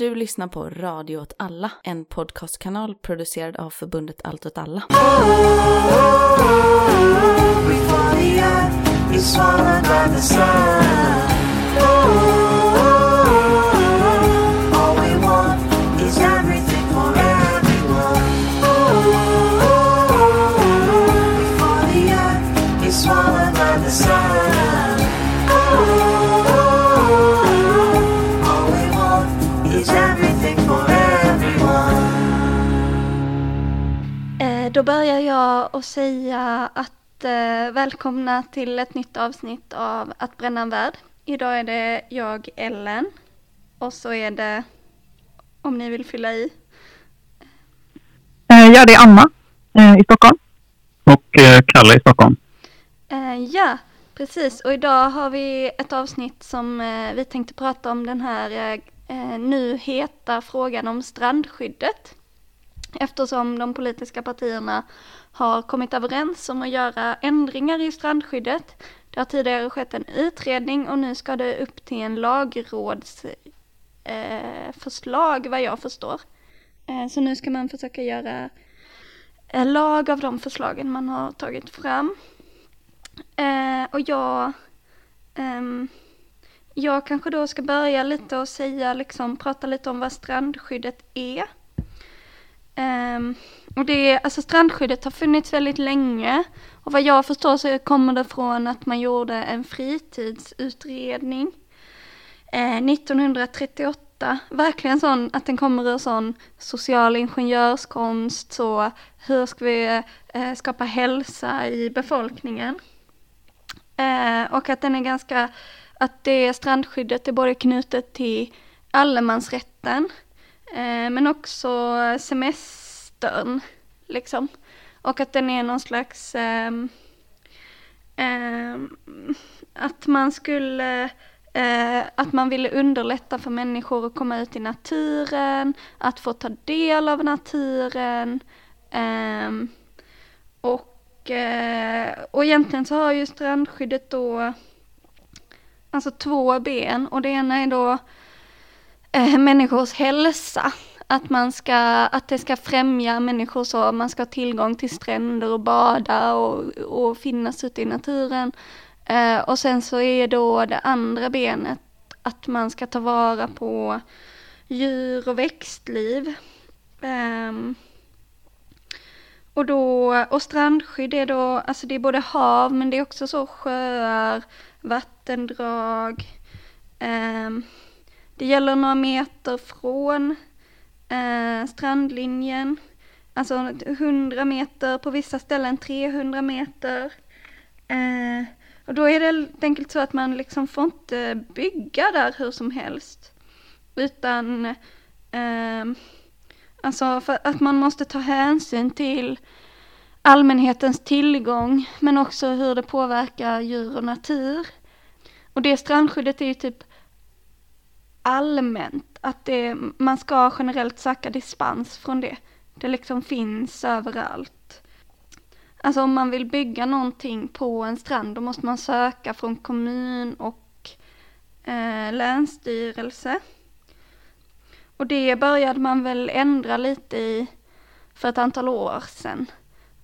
Du lyssnar på Radio åt alla, en podcastkanal producerad av förbundet Allt åt alla. Oh, oh, oh, Då börjar jag att säga att eh, välkomna till ett nytt avsnitt av Att bränna en värld. Idag är det jag, Ellen, och så är det, om ni vill fylla i, Eh, Ja, det är Anna eh, i Stockholm. Och eh, Kalle i Stockholm. Eh, ja, precis. Och idag har vi ett avsnitt som eh, vi tänkte prata om den här nu heta frågan om strandskyddet. Eftersom de politiska partierna har kommit överens om att göra ändringar i strandskyddet. Det har tidigare skett en utredning och nu ska det upp till en lagrådsförslag eh, förslag, vad jag förstår. Eh, så nu ska man försöka göra eh, lag av de förslagen man har tagit fram. Eh, och jag, ehm, jag kanske då ska börja lite och säga, liksom prata lite om vad strandskyddet är. Um, och det, alltså strandskyddet har funnits väldigt länge. Och vad jag förstår så kommer det från att man gjorde en fritidsutredning. Eh, 1938, verkligen sån att den kommer ur sån social ingenjörskonst, så hur ska vi eh, skapa hälsa i befolkningen. Eh, och att den är ganska, att det strandskyddet är både knutet till allemansrätten, Eh, men också semestern, liksom. Och att den är någon slags, Eh, att man skulle, eh, att man ville underlätta för människor att komma ut i naturen, att få ta del av naturen, ehm, och, eh, och egentligen så har ju strandskyddet då alltså två ben och det ena är då eh, människors hälsa. Att, man ska, att det ska främja människor så man ska ha tillgång till stränder och bada och, och finnas ute i naturen. Eh, och sen så är då det andra benet att man ska ta vara på djur och växtliv. Ehm, och då, och strandskydd är då, alltså det är både hav men det är också så sjöar, vattendrag. ehm, det gäller några meter från eh, strandlinjen. Alltså 100 meter, på vissa ställen 300 meter. Eh, och då är det helt enkelt så att man liksom får inte bygga där hur som helst. Utan eh, Alltså för att man måste ta hänsyn till allmänhetens tillgång men också hur det påverkar djur och natur. Och det strandskyddet är ju typ allmänt, att det, man ska generellt söka dispens från det. Det liksom finns överallt. Alltså om man vill bygga någonting på en strand då måste man söka från kommun och eh, länsstyrelse. Och det började man väl ändra lite i för ett antal år sedan.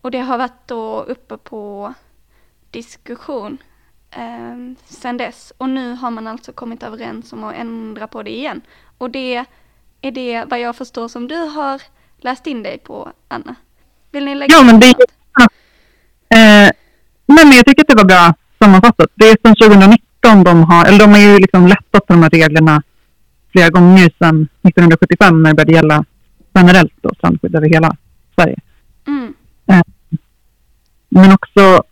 Och det har varit då uppe på diskussion eh, sedan dess. Och nu har man alltså kommit överens om att ändra på det igen. Och det är det, vad jag förstår, som du har läst in dig på, Anna. Vill ni lägga Ja, men det är eh, Nej, men jag tycker att det var bra sammanfattat. Det är sedan 2019 de har, eller de har ju liksom lättat på de här reglerna flera gånger sedan 1975 när det började gälla generellt då, strandskydd över hela Sverige. Mm, Men också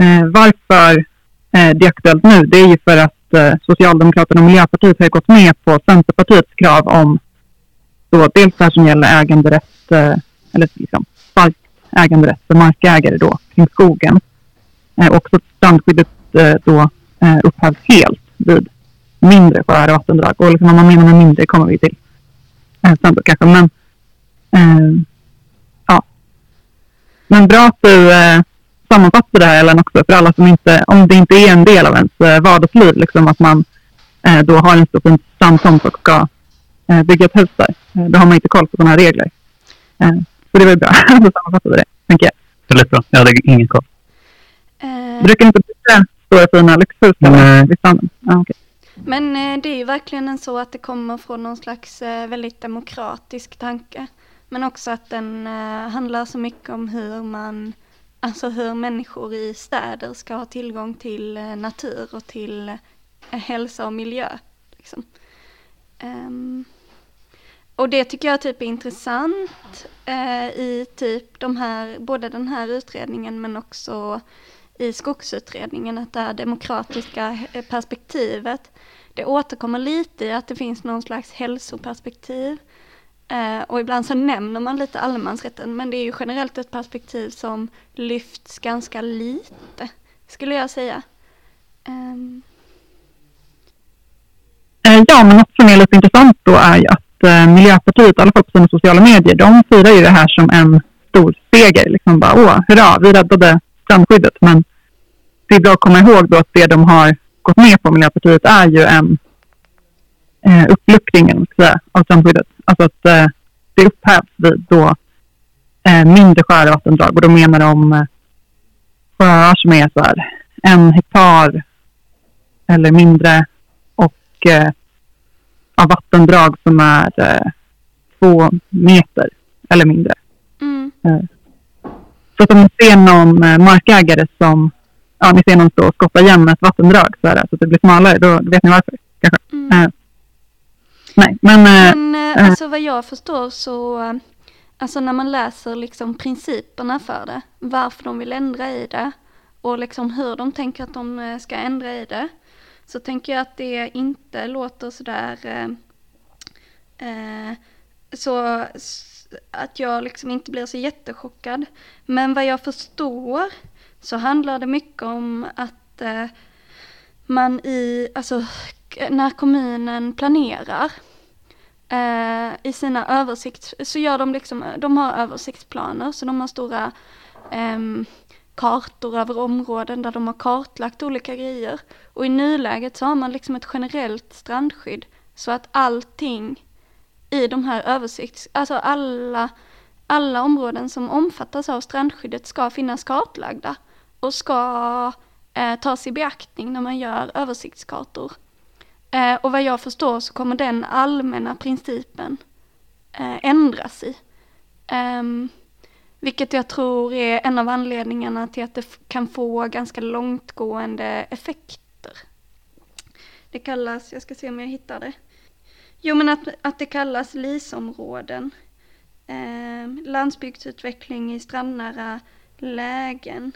eh, varför eh, Eh, det är aktuellt nu, det är ju för att eh, Socialdemokraterna och Miljöpartiet har gått med på Centerpartiets krav om då dels det här som gäller äganderätt, eh, eller liksom stark äganderätt för markägare då kring skogen. Eh, också att strandskyddet eh, då eh, upphävs helt vid mindre sjöar och vattendrag. Och liksom vad man menar med mindre kommer vi till eh, sen då kanske. Men eh, ja. Men bra att du eh, sammanfattar det här Ellen också för alla som inte, om det inte är en del av ens eh, vardagsliv, liksom att man eh, då har en stor fin strandtomt och ska eh, bygga ett hus där. Eh, då har man inte koll på sådana här regler. Eh, så det var ju bra att sammanfatta det, tänker jag. Väldigt bra. Jag hade ingen koll. Eh, Brukar inte bygga stora fina lyxhus eller? vid stranden? Ja, okej. Men eh, det är ju verkligen en så att det kommer från någon slags eh, väldigt demokratisk tanke. Men också att den eh, handlar så mycket om hur man, alltså hur människor i städer ska ha tillgång till eh, natur och till eh, hälsa och miljö. Liksom. Um, och det tycker jag typ är intressant eh, i typ de här, både den här utredningen men också i skogsutredningen, att det här demokratiska eh, perspektivet, det återkommer lite i att det finns någon slags hälsoperspektiv. Eh, och ibland så nämner man lite allemansrätten, men det är ju generellt ett perspektiv som lyfts ganska lite, skulle jag säga. Ehm. Eh, ja, men något som är lite intressant då är ju att eh, Miljöpartiet, i alla fall på sina sociala medier, de firar ju det här som en stor seger. Liksom bara, åh, hurra, vi räddade strandskyddet. Men det är bra att komma ihåg då att det de har gått med på, Miljöpartiet, är ju en eh, uppluckring eller vad man ska säga, av strandskyddet. Alltså att eh, det upphävs vid då eh, mindre och vattendrag. Och då menar de eh, sjöar som är så här en hektar eller mindre och eh, av vattendrag som är eh, två meter eller mindre. mm, Så att om ni ser någon eh, markägare som, ja ni ser någon stå och skotta igen ett vattendrag så, här, så att det blir smalare, då, då vet ni varför kanske. mm. Eh, nej, men eh, Men eh, eh alltså vad jag förstår så, eh, alltså när man läser liksom principerna för det, varför de vill ändra i det och liksom hur de tänker att de eh, ska ändra i det, så tänker jag att det inte låter sådär eh, eh, så att jag liksom inte blir så jättechockad. Men vad jag förstår så handlar det mycket om att eh, man i, alltså när kommunen planerar eh, i sina översikts, så gör de liksom, eh, de har översiktsplaner, så de har stora eh, kartor över områden där de har kartlagt olika grejer. Och i nuläget så har man liksom ett generellt strandskydd så att allting i de här översikts, alltså alla, alla områden som omfattas av strandskyddet ska finnas kartlagda och ska eh, tas i beaktning när man gör översiktskartor. Eh, och vad jag förstår så kommer den allmänna principen eh, ändras i. Ehm, vilket jag tror är en av anledningarna till att det kan få ganska långtgående effekter. Det kallas, jag ska se om jag hittar det. Jo men att, att det kallas LIS-områden. Eh, landsbygdsutveckling i strandnära lägen.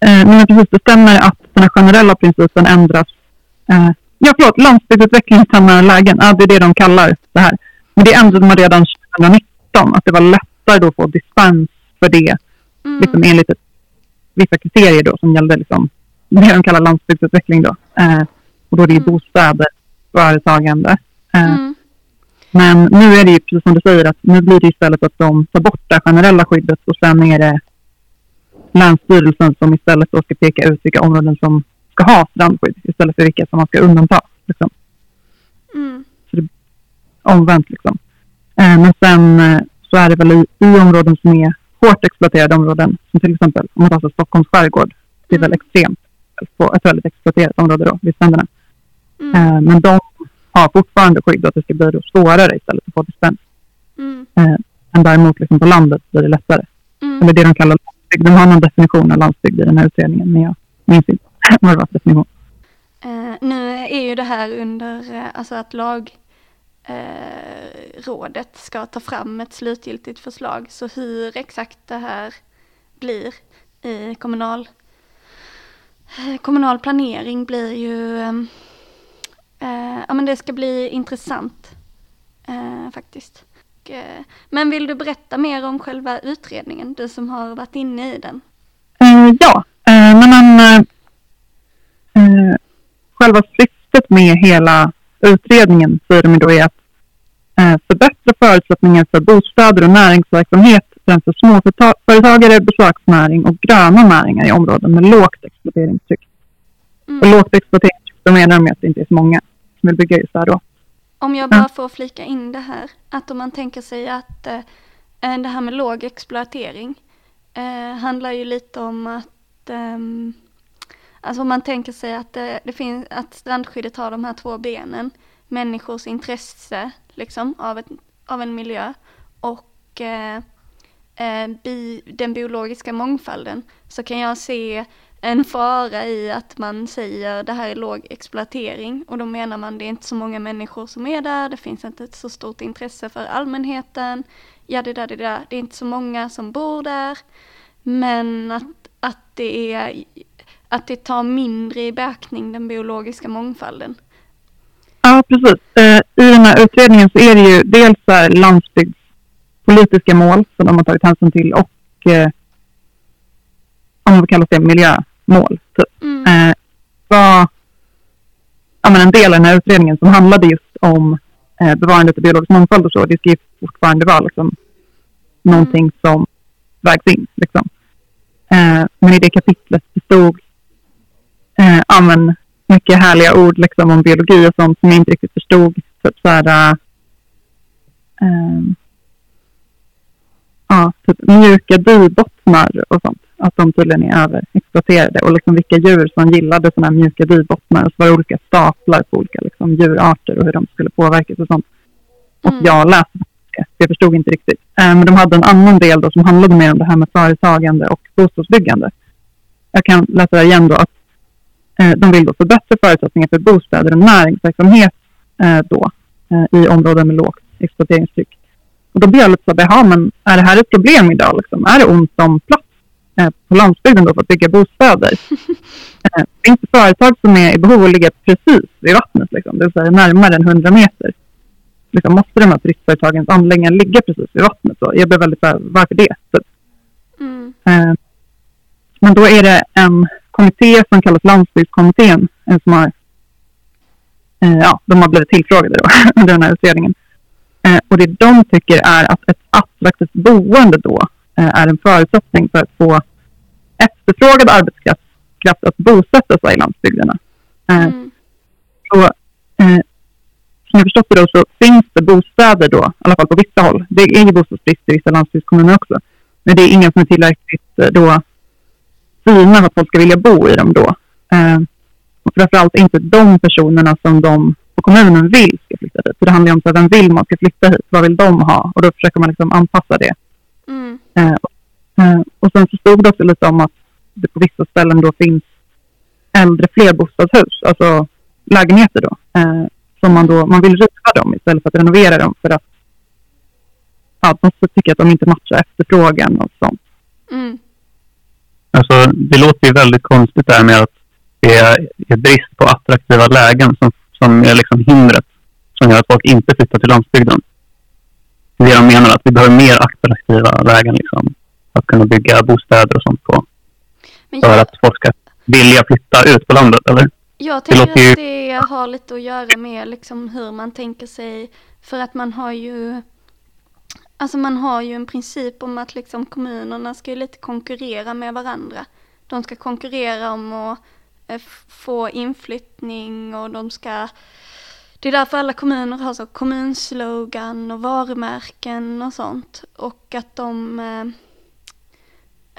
Eh, men precis, det stämmer att den generella principen ändras. Eh, ja, förlåt, landsbygdsutveckling i samma lägen. Ja, det är det de kallar det här. Men det ändrade man redan 2019, att det var lättare då att få dispens för det, Mm. liksom enligt ett, vissa kriterier då som gällde liksom, det de kallar landsbygdsutveckling då. Eh, och då är det Mm. bostäder, företagande. Eh, Mm. Men nu är det ju precis som du säger att nu blir det istället att de tar bort det generella skyddet och sen är det Länsstyrelsen som istället då ska peka ut vilka områden som ska ha strandskydd istället för vilka som man ska undanta. Liksom. Mm. Omvänt liksom. Eh, men sen eh, så är det väl i, i områden som är hårt exploaterade områden, som till exempel om man tar Stockholms skärgård, det är väl Mm. extremt på ett väldigt exploaterat område då, vid stränderna. Mm. Eh, men de har fortfarande skydd och att det ska bli då svårare istället att få dispens. Mm. Eh, men däremot liksom på landet blir det lättare. Mm. Eller det de kallar landsbygd. De har någon definition av landsbygd i den här utredningen, men jag minns inte definition. Eh, nu är ju det här under, eh, alltså att lag eh, ska ta fram ett slutgiltigt förslag. Så hur exakt det här blir i kommunal, eh, kommunal planering blir ju, ehm, eh, ja men det ska bli intressant eh, faktiskt. Och, eh, men vill du berätta mer om själva utredningen, du som har varit inne i den? Eh, ja, eh, men eh, eh, själva syftet med hela utredningen säger de då är att eh, förbättra förutsättningar för bostäder och näringsverksamhet främst för småföretagare, besöksnäring och gröna näringar i områden med lågt exploateringstryck. Och Mm. lågt exploateringstryck, då menar de att det inte är så många som vill bygga just där då. om jag bara får flika in det här, att om man tänker sig att eh, eh, det här med låg exploatering eh, handlar ju lite om att ehm, Alltså om man tänker sig att det, det finns, att strandskyddet har de här två benen, människors intresse liksom av, ett, av en miljö och eh, eh, bi, den biologiska mångfalden så kan jag se en fara i att man säger det här är låg exploatering och då menar man det är inte så många människor som är där, det finns inte ett så stort intresse för allmänheten, ja det där, det där, det är inte så många som bor där, men att, att det är att det tar mindre i beaktning den biologiska mångfalden. Ja, precis. Eh, I den här utredningen så är det ju dels landsbygdspolitiska mål som de har tagit hänsyn till och eh, om man kallar det miljömål. Typ. Mm. Eh, var ja, men en del av den här utredningen som handlade just om eh, bevarandet av biologisk mångfald och så. Det ska ju fortfarande vara liksom, någonting som vägs in. Liksom. Eh, men i det kapitlet stod eh, ja, men mycket härliga ord liksom, om biologi och sånt som jag inte riktigt förstod. Typ så här, ehm, ja, typ mjuka dybottnar och sånt. Att de tydligen är överexploaterade och liksom vilka djur som gillade sådana här mjuka dybottnar. Och så var det olika staplar på olika liksom, djurarter och hur de skulle påverkas och sånt. Och Mm. jag läste det, jag förstod inte riktigt. Eh, men de hade en annan del då som handlade mer om det här med företagande och bostadsbyggande. Jag kan läsa det igen då att eh, de vill då förbättra förutsättningar för bostäder och näringsverksamhet eh, då eh, i områden med lågt exploateringstryck. Och då blir jag lite så här, "Jaha, men är det här ett problem idag? Liksom? Är det ont om plats eh, på landsbygden då för att bygga bostäder? eh, det företag som är i behov av att ligga precis vid vattnet, liksom, det vill säga närmare än 100 meter. Liksom, måste de här turistföretagens anläggningar ligga precis vid vattnet? Så jag blir väldigt så här, varför det? Så, Mm. Eh, Men då är det en kommitté som kallas Landsbygdskommittén som har, eh, ja, de har blivit tillfrågade då under den här utredningen. Eh, Och det de tycker är att ett attraktivt boende då eh, är en förutsättning för att få efterfrågad arbetskraft kraft att bosätta sig i landsbygderna. Eh, Mm. så, eh, som jag förstått det då så finns det bostäder då, i alla fall på vissa håll. Det är ju bostadsbrist i vissa landsbygdskommuner också. Men det är inga som är tillräckligt eh, då fina att folk ska vilja bo i dem då. Eh, och framförallt inte de personerna som de på kommunen vill ska flytta dit. För det handlar ju om så här, vem vill man ska flytta hit? Vad vill de ha? Och då försöker man liksom anpassa det. Mm. Eh, och, eh, och sen så stod det också lite om att det på vissa ställen då finns äldre flerbostadshus, alltså lägenheter då, eh, som man då, man vill riva dem istället för att renovera dem för att ja, de tycker att de inte matchar efterfrågan och sånt. Mm. Alltså, det låter ju väldigt konstigt där med att det är, är brist på attraktiva lägen som, som är liksom hindret som gör att folk inte flyttar till landsbygden. Det är det de menar, att vi behöver mer attraktiva lägen liksom, att kunna bygga bostäder och sånt på. Men För jag, att folk ska vilja flytta ut på landet, eller? jag det tänker låter ju- att det har lite att göra med liksom hur man tänker sig, för att man har ju Alltså man har ju en princip om att liksom kommunerna ska ju lite konkurrera med varandra. De ska konkurrera om att eh, få inflyttning och de ska Det är därför alla kommuner har så kommunslogan och varumärken och sånt. Och att de eh,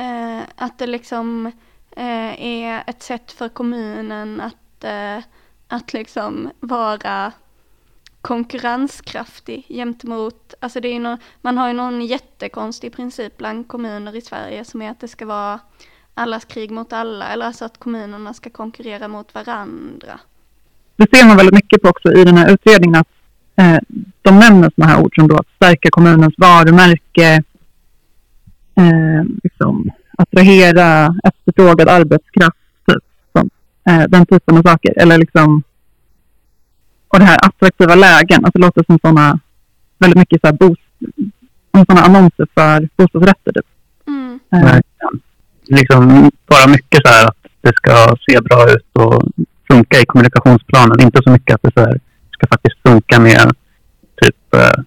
eh Att det liksom eh, är ett sätt för kommunen att, eh, att liksom vara konkurrenskraftig gentemot, alltså det är ju man har ju någon jättekonstig princip bland kommuner i Sverige som är att det ska vara allas krig mot alla, eller alltså att kommunerna ska konkurrera mot varandra. Det ser man väldigt mycket på också i den här utredningen att eh, de nämner sådana här ord som då att stärka kommunens varumärke, eh, liksom, attrahera efterfrågad arbetskraft, typ, som, Eh, den typen av saker. Eller liksom, och det här attraktiva lägen, att det låter som sådana, väldigt mycket så här bos, som sådana annonser för bostadsrätter. Typ. Mm, Eh. Liksom bara mycket så här att det ska se bra ut och funka i kommunikationsplanen. Inte så mycket att det så här ska faktiskt funka med typ eh,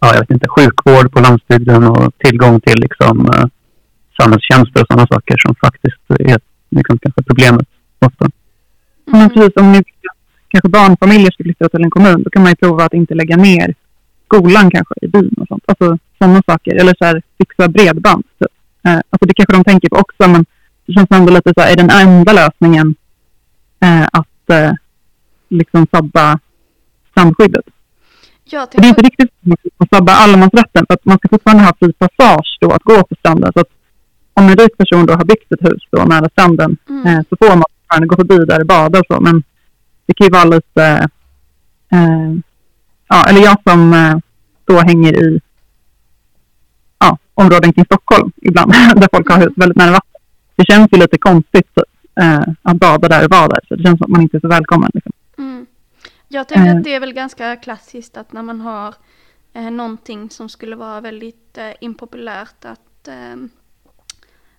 ja, jag vet inte, sjukvård på landsbygden och tillgång till liksom, eh, samhällstjänster och sådana saker som faktiskt är liksom, kanske problemet ofta. Men mm, precis, om ni kanske barnfamiljer ska flytta till en kommun, då kan man ju prova att inte lägga ner skolan kanske i byn och sånt. Alltså sådana saker. Eller så här, fixa bredband. Typ. Eh, alltså det kanske de tänker på också, men det känns ändå lite så här, är den enda lösningen eh, att eh, liksom sabba strandskyddet? För det är inte tänker, riktigt att sabba allemansrätten, för att man ska fortfarande ha fri passage då att gå på stranden. Så att om en rik person då har byggt ett hus då nära stranden Mm. eh, så får man fortfarande gå förbi där och bada och så. Men det kan ju vara lite, eh, ja, eller jag som eh, då hänger i ja, områden kring Stockholm ibland, där folk har hus väldigt nära vatten. Det känns ju lite konstigt eh, att bada där och vara där, så det känns som att man inte är så välkommen. Liksom. mm. jag tänker Eh. att det är väl ganska klassiskt att när man har eh, någonting som skulle vara väldigt eh, impopulärt att, ehm,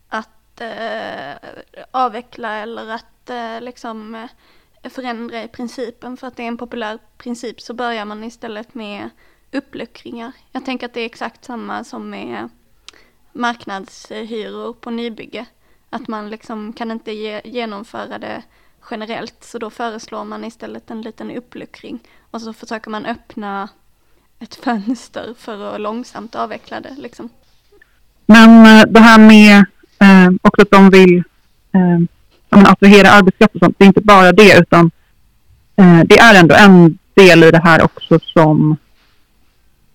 att eh, avveckla eller att eh, liksom eh, förändra i principen för att det är en populär princip så börjar man istället med uppluckringar. Jag tänker att det är exakt samma som med marknadshyror på nybygge. Att man liksom kan inte ge, genomföra det generellt så då föreslår man istället en liten uppluckring och så försöker man öppna ett fönster för att långsamt avveckla det liksom. Men eh, det här med eh, också att de vill eh, men attrahera arbetskraft och sånt, det är inte bara det utan eh, det är ändå en del i det här också som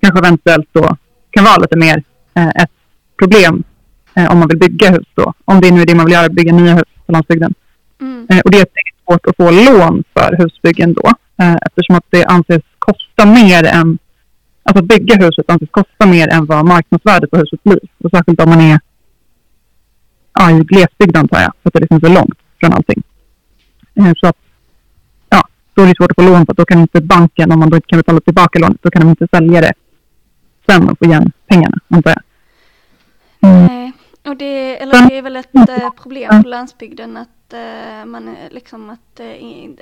kanske eventuellt då kan vara lite mer eh, ett problem eh, om man vill bygga hus då. Om det nu är det man vill göra, bygga nya hus på landsbygden. Mm. Eh, och det är att är svårt att få lån för husbyggen då eh, eftersom att det anses kosta mer än Alltså att bygga huset anses kosta mer än vad marknadsvärdet på huset blir. Och särskilt om man är ja, i glesbygd antar jag, för att det liksom är så långt från allting. Eh, så att, ja, då är det svårt att få lån för då kan inte banken, om man då inte kan betala tillbaka lånet, då kan de inte sälja det sen och få igen pengarna, antar jag. Mm. Nej, och det, eller det är väl ett eh, problem på landsbygden att eh, man liksom att,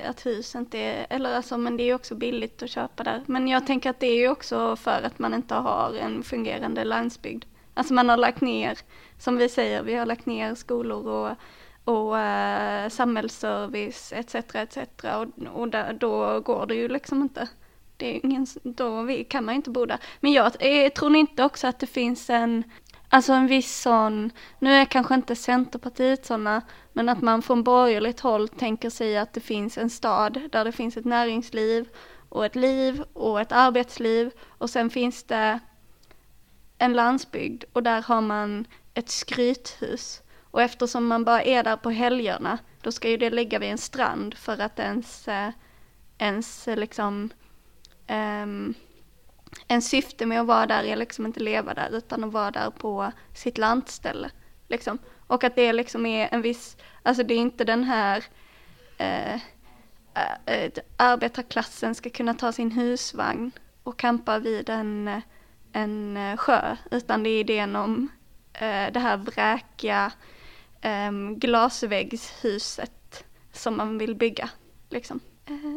att hus inte är, eller alltså men det är ju också billigt att köpa där. Men jag tänker att det är ju också för att man inte har en fungerande landsbygd. Alltså man har lagt ner, som vi säger, vi har lagt ner skolor och, och eh, samhällsservice etc. etc. Och, och där, då går det ju liksom inte. Det är ingen, då vi, kan man ju inte bo där. Men jag eh, tror ni inte också att det finns en Alltså en viss sån, nu är kanske inte Centerpartiet sådana, men att man från borgerligt håll tänker sig att det finns en stad där det finns ett näringsliv och ett liv och ett arbetsliv och sen finns det en landsbygd och där har man ett skrythus. Och eftersom man bara är där på helgerna, då ska ju det ligga vid en strand för att ens, eh, ens eh, liksom ehm, um, en syfte med att vara där är liksom inte leva där utan att vara där på sitt lantställe. Liksom. Och att det liksom är en viss, alltså det är inte den här eh, eh, eh arbetarklassen ska kunna ta sin husvagn och campa vid en, en sjö utan det är idén om eh, det här vräkiga eh, glasväggshuset som man vill bygga. Liksom.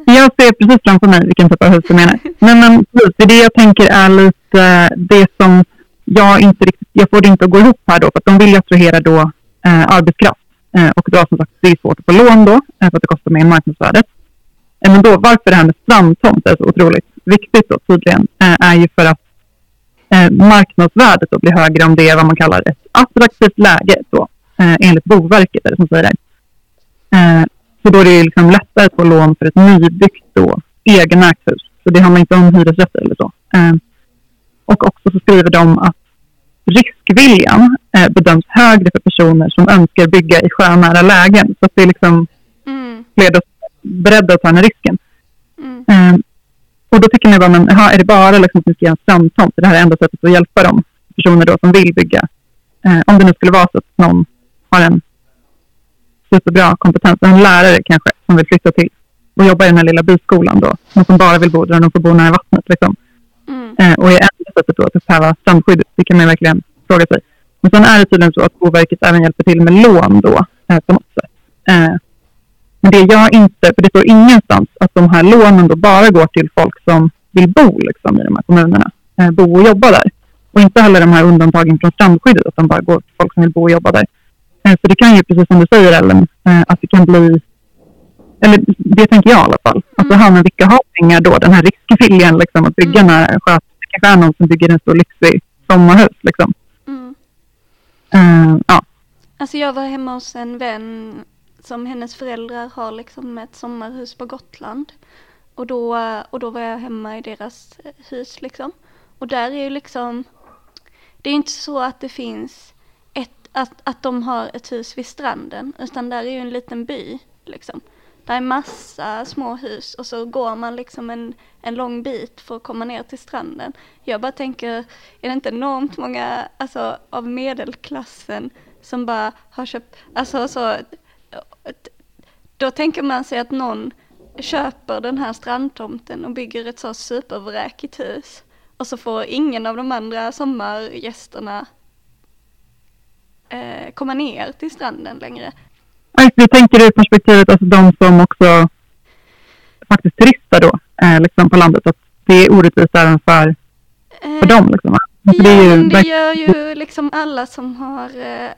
Eh, Jag ser precis framför mig vilken typ av hus du menar. Men, men precis, det är det jag tänker är lite det som jag inte riktigt, jag får det inte att gå ihop här då, för att de vill ju attrahera då eh, arbetskraft. Eh, och då som sagt, det är svårt att få lån då, eh, för att det kostar mer än marknadsvärdet. Eh, men då, varför det här med strandtomt är så otroligt viktigt då tydligen, eh, är ju för att eh, marknadsvärdet då blir högre om det är vad man kallar ett attraktivt läge då, eh, enligt Boverket är det som säger det. Eh, så då är det liksom lättare att få lån för ett nybyggt då, egenägt hus. Så det handlar inte om hyresrätter eller så. Eh, och också så skriver de att riskviljan eh, bedöms högre för personer som önskar bygga i sjönära lägen. Så att det är liksom mm, fler beredda att ta den risken. mm, Eh, och då tycker ni bara, men aha, är det bara liksom att ni ska göra en strandtomt? Det här är enda sättet att hjälpa de personer då som vill bygga? Eh, om det nu skulle vara så att någon har en superbra kompetens, en lärare kanske, som vill flytta till och jobba i den här lilla byskolan då. Någon som bara vill bo där och de får bo nära vattnet liksom. mm, Eh, och är enda sättet då att upphäva strandskyddet, det kan man verkligen fråga sig. Men sen är det tydligen så att Boverket även hjälper till med lån då, eh, på något sätt. Eh, men det jag inte, för det står ingenstans att de här lånen då bara går till folk som vill bo liksom, i de här kommunerna, eh, bo och jobba där. Och inte heller de här undantagen från strandskyddet, att de bara går till folk som vill bo och jobba där. Eh, så det kan ju, precis som du säger Ellen, eh, att det kan bli eller det tänker jag i alla fall. Alltså Mm. han vilka har pengar då, den här riskviljan liksom att bygga Mm. den här sköt. Det kanske är någon som bygger en stor lyxig sommarhus liksom. Mm. Eh, ja. Alltså jag var hemma hos en vän som hennes föräldrar har liksom ett sommarhus på Gotland. Och då, och då var jag hemma i deras eh, hus liksom. Och där är ju liksom, det är inte så att det finns att, att de har ett hus vid stranden, utan där är ju en liten by liksom. Där är massa små hus och så går man liksom en, en lång bit för att komma ner till stranden. Jag bara tänker, är det inte enormt många alltså, av medelklassen som bara har köpt, alltså så, då tänker man sig att någon köper den här strandtomten och bygger ett så supervräkigt hus. Och så får ingen av de andra sommargästerna eh, komma ner till stranden längre. Vi tänker ur perspektivet, alltså de som också faktiskt turistar då, eh, liksom på landet, att det är orättvist även för, Eh, för dem. Liksom. För det ja, är ju det gör ju liksom alla som har, eh,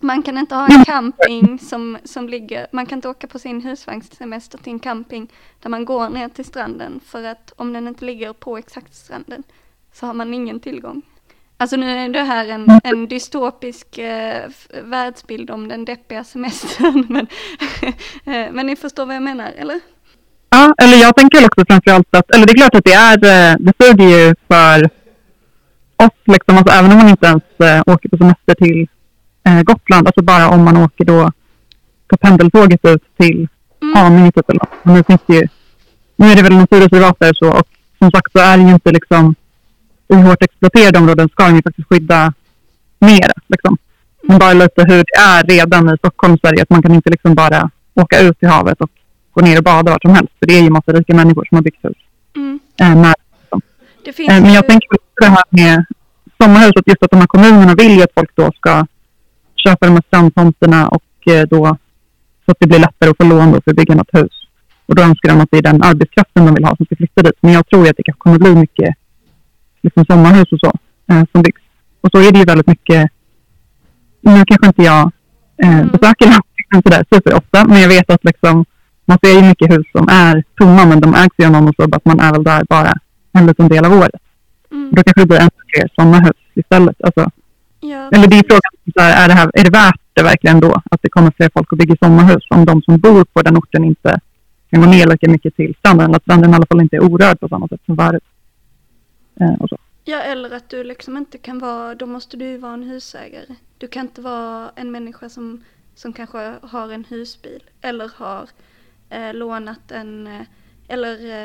man kan inte ha en camping som, som ligger, man kan inte åka på sin husvagnssemester till en camping där man går ner till stranden för att om den inte ligger på exakt stranden så har man ingen tillgång. Alltså nu är det här en, en dystopisk eh, världsbild om den deppiga semestern men, eh, men ni förstår vad jag menar eller? Ja, eller jag tänker också framförallt att, eller det är klart att det är, eh, det suger ju för oss liksom, alltså även om man inte ens eh, åker på semester till eh, Gotland, alltså bara om man åker då på pendeltåget ut till Mm. Haninge typ eller något. Nu finns det ju, nu är det väl naturreservat där så och som sagt så är det ju inte liksom i hårt exploaterade områden ska ju faktiskt skydda mer liksom. Men bara lite hur det är redan i Stockholm, Sverige, att man kan inte liksom bara åka ut i havet och gå ner och bada vart som helst. För det är ju massa rika människor som har byggt hus. Mm. Det finns Eh, men jag ju- tänker också det här med sommarhus, att just att de här kommunerna vill ju att folk då ska köpa de här strandtomterna och eh, då så att det blir lättare att få lån då för att bygga något hus. Och då önskar de att det är den arbetskraften de vill ha som ska flytta dit. Men jag tror att det kommer bli mycket liksom sommarhus och så eh, som byggs. Och så är det ju väldigt mycket, nu kanske inte jag eh, Mm. besöker landsbygden sådär superofta, men jag vet att liksom man ser ju mycket hus som är tomma men de ägs ju av någon och så att man är väl där bara en liten del av året. Mm. Då kanske det blir ännu fler sådana hus istället. Alltså, Ja, eller det är frågan, så här, är, det här, är det värt det verkligen då? Att det kommer fler folk och bygger sommarhus om de som bor på den orten inte kan gå ner lika mycket till stranden. Att stranden i alla fall inte är orörd på samma sätt som förut. Eh, och så. Ja, eller att du liksom inte kan vara, då måste du ju vara en husägare. Du kan inte vara en människa som, som kanske har en husbil eller har eh, lånat en, eh, eller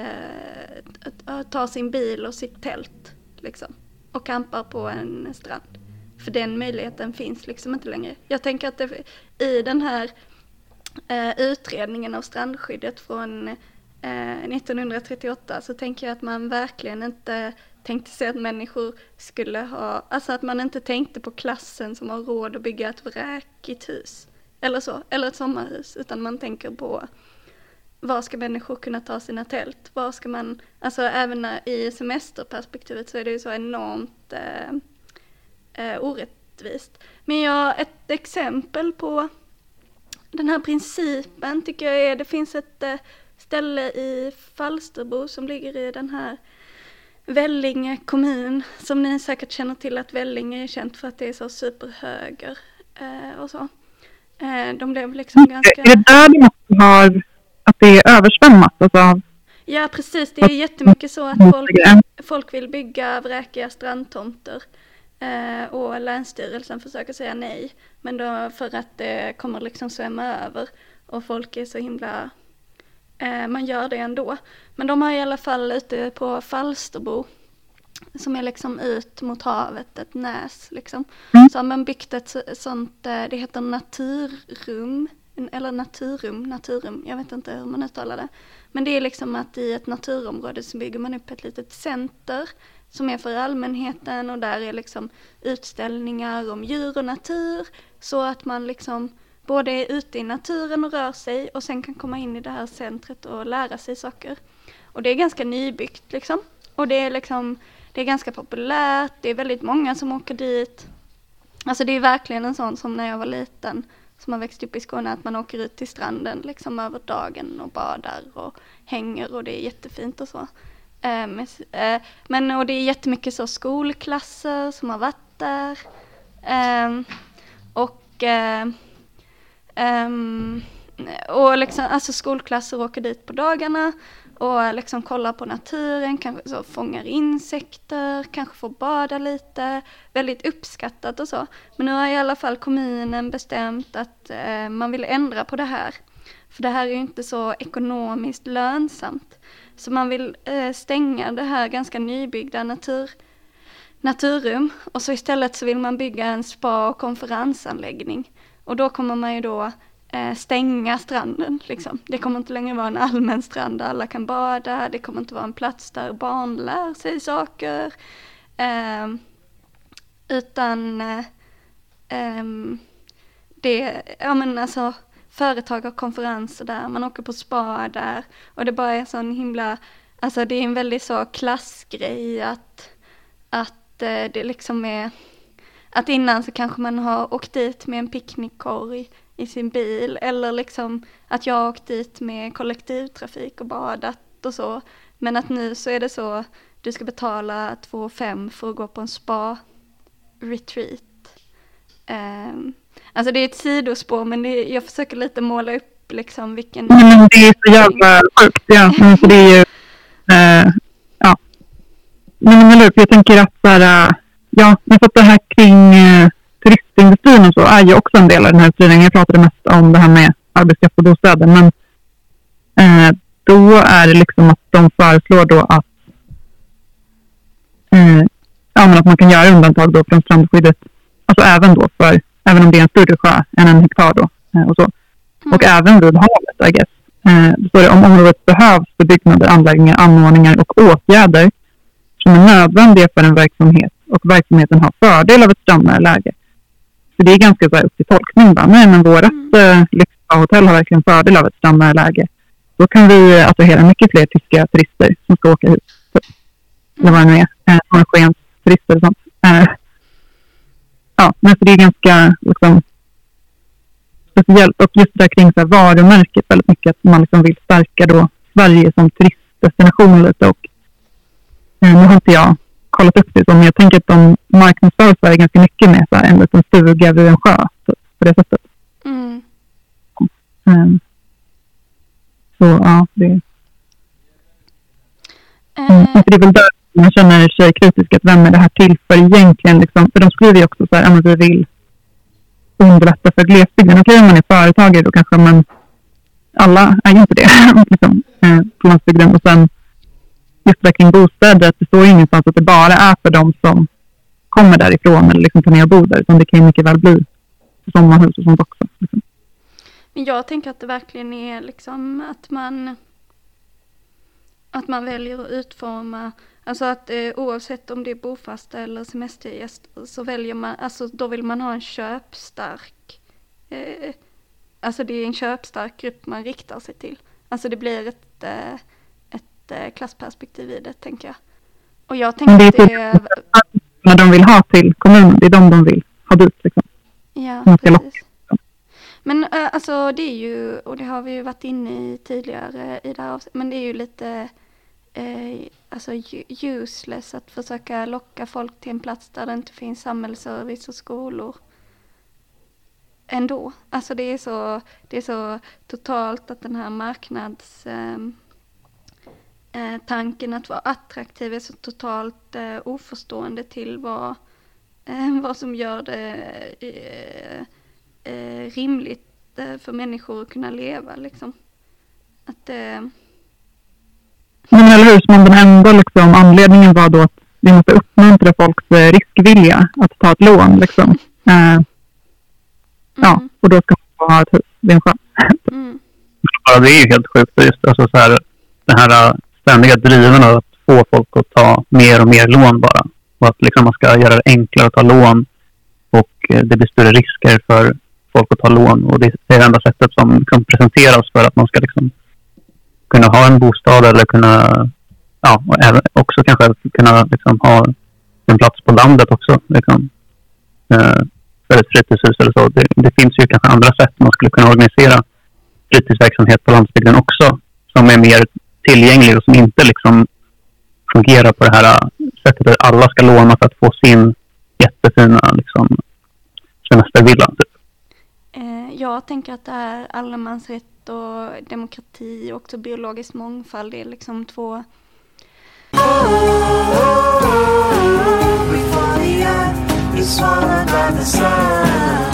eh, tar sin bil och sitt tält liksom och campar på en strand. För den möjligheten finns liksom inte längre. Jag tänker att det, i den här eh, utredningen av strandskyddet från eh, 1938 så tänker jag att man verkligen inte tänkte sig att människor skulle ha, alltså att man inte tänkte på klassen som har råd att bygga ett vräkigt hus. Eller så, eller ett sommarhus, utan man tänker på var ska människor kunna ta sina tält? Var ska man, alltså även när, i semesterperspektivet så är det ju så enormt eh, eh, orättvist. Men jag, ett exempel på den här principen tycker jag är, det finns ett eh, ställe i Falsterbo som ligger i den här Vellinge kommun, som ni säkert känner till att Vellinge är känt för att det är så superhöger eh, och så. Eh, de blev liksom ganska... Är det där de har att det är översvämmat? Alltså, av- Ja precis, det är jättemycket så att folk, folk vill bygga vräkiga strandtomter. Eh, och Länsstyrelsen försöker säga nej. Men då för att det kommer liksom svämma över. Och folk är så himla, man gör det ändå. Men de har i alla fall ute på Falsterbo. Som är liksom ut mot havet, ett näs liksom. Mm. Så har man byggt ett så- sånt, eh, det heter naturrum. Eller naturrum, naturrum, jag vet inte hur man uttalar det. Men det är liksom att i ett naturområde så bygger man upp ett litet center som är för allmänheten och där är liksom utställningar om djur och natur så att man liksom både är ute i naturen och rör sig och sen kan komma in i det här centret och lära sig saker. Och det är ganska nybyggt liksom. Och det är liksom, det är ganska populärt, det är väldigt många som åker dit. Alltså det är verkligen en sån som när jag var liten som har växt upp i Skåne att man åker ut till stranden liksom över dagen och badar och hänger och det är jättefint och så. Eh, eh, men, och det är jättemycket så skolklasser som har varit där. Eh, och Um, och liksom, alltså skolklasser åker dit på dagarna och liksom kollar på naturen, kanske så fångar insekter, kanske får bada lite, väldigt uppskattat och så. Men nu har i alla fall kommunen bestämt att eh, man vill ändra på det här. För det här är ju inte så ekonomiskt lönsamt. Så man vill eh, stänga det här ganska nybyggda natur, naturrum och så istället så vill man bygga en spa och konferensanläggning. Och då kommer man ju då eh, stänga stranden. Liksom. Det kommer inte längre vara en allmän strand där alla kan bada, det kommer inte vara en plats där barn lär sig saker. Eh, utan eh, ehm, det, ja men alltså företag har konferenser där, man åker på spa där och det bara är sån himla, alltså det är en väldigt så klassgrej att, att eh, det liksom är, att innan så kanske man har åkt dit med en picknickkorg i sin bil eller liksom att jag har åkt dit med kollektivtrafik och badat och så. Men att nu så är det så, du ska betala 2 5 för att gå på en spa-retreat. Um, alltså det är ett sidospår men det, jag försöker lite måla upp liksom vilken... Nej, men det är så jävla sjukt. Ja. För det är ju... Eh, ja. Men, men Jag tänker att så här, eh, ja, men för att det här kring eh, turistindustrin och så är ju också en del av den här utredningen. Jag pratade mest om det här med arbetskraft och bostäder. Men eh, då är det liksom att de föreslår då att, eh, ja, men att man kan göra undantag då från strandskyddet. Alltså även då för, även om det är en större sjö än en hektar då. Eh, och så. Och även vid havet, I guess. Eh, står det om området behövs för byggnader, anläggningar, anordningar och åtgärder som är nödvändiga för en verksamhet och verksamheten har fördel av ett strandnära läge. Så det är ganska så här upp till tolkning. Bara. Nej, men vårt Mm. eh, lyxhotell har verkligen fördel av ett strandnära läge. Då kan vi attrahera mycket fler tyska turister som ska åka hit. Eller vad det nu är. Eh, Norrskens turister och sånt. Eh, ja, men så det är ganska liksom, speciellt. Och just där kring så här, varumärket väldigt mycket. Att man liksom vill stärka då Sverige som turistdestination lite. Och, eh, nu har inte jag kollat upp det så, men jag tänker att de marknadsför Sverige ganska mycket med så här, en liten stuga vid en sjö. Typ, på det sättet. Mm. Eh, så ja, det, mm, Eh, för det är väl där man känner sig kritisk. Att vem är det här till för egentligen? Liksom, för de skriver ju också så här, men vi vill underlätta för glesbygden. Okej, om man är företagare då kanske, men alla är ju inte det liksom, eh, på landsbygden. Och sen just kring bostäder, att det står ju ingenstans att det bara är för de som kommer därifrån eller liksom planerar att bo där. Utan det kan ju mycket väl bli sommarhus och sånt också. Liksom. Men jag tänker att det verkligen är liksom att man att man väljer att utforma, alltså att eh, oavsett om det är bofasta eller semestergäster så väljer man, alltså då vill man ha en köpstark, eh, alltså det är en köpstark grupp man riktar sig till. Alltså det blir ett, eh, ett eh, klassperspektiv i det tänker jag. Och jag Men det tänker är att det är, När de vill ha till kommunen, det är de de vill ha dit. Liksom. ja precis. Men eh, alltså det är ju, och det har vi ju varit inne i tidigare i det här avsnittet, men det är ju lite eh, alltså useless att försöka locka folk till en plats där det inte finns samhällsservice och skolor. Ändå. Alltså det är så, det är så totalt att den här marknads ehm, eh, tanken att vara attraktiv är så totalt eh, oförstående till vad, eh, vad som gör det eh, eh, rimligt eh, för människor att kunna leva liksom. Att eh, Men eller hur, som om den enda liksom, anledningen var då att vi måste uppmuntra folks eh, riskvilja att ta ett lån. Liksom. Eh, ja, mm, och då ska man få ha ett hus vid en sjö. mm, Ja, det är ju helt sjukt. Just alltså så här, den här ständiga driven av att få folk att ta mer och mer lån bara. Och att liksom man ska göra det enklare att ta lån. Och eh, det blir större risker för folk att ta lån. Och det är det enda sättet som liksom presenteras för att man ska liksom kunna ha en bostad eller kunna, ja, och även också kanske kunna liksom ha en plats på landet också. Liksom. Eh, ett fritidshus eller så. Det, det finns ju kanske andra sätt man skulle kunna organisera fritidsverksamhet på landsbygden också som är mer tillgänglig och som inte liksom fungerar på det här sättet att alla ska låna för att få sin jättefina liksom, semestervilla. Typ. Eh, jag tänker att det är allemansrätt och demokrati och också biologisk mångfald. Det är liksom två Before the earth is swallowed by the sun.